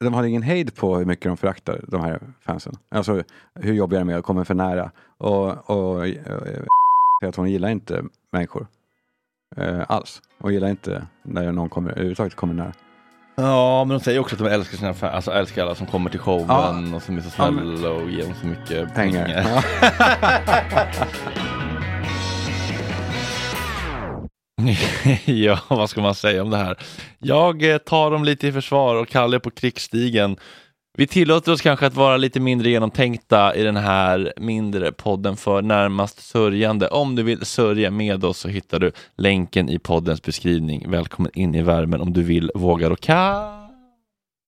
de har ingen hejd på hur mycket de föraktar de här fansen. Alltså hur jobbiga de är och kommer för nära. Och, och, och att hon gillar inte människor. Eh, alls. Hon gillar inte när någon kommer, överhuvudtaget kommer nära. Ja, men de säger också att de älskar sina fans, alltså älskar alla som kommer till showen Ja. och som är så Ja, snälla och ger dem så mycket Pengar. pengar. ja, Ja, vad ska man säga om det här? Jag eh, tar dem lite i försvar och kallar på krigsstigen. Vi tillåter oss kanske att vara lite mindre genomtänkta i den här mindre podden för närmast sörjande. Om du vill sörja med oss så hittar du länken i poddens beskrivning. Välkommen in i värmen om du vill, vågar och kan.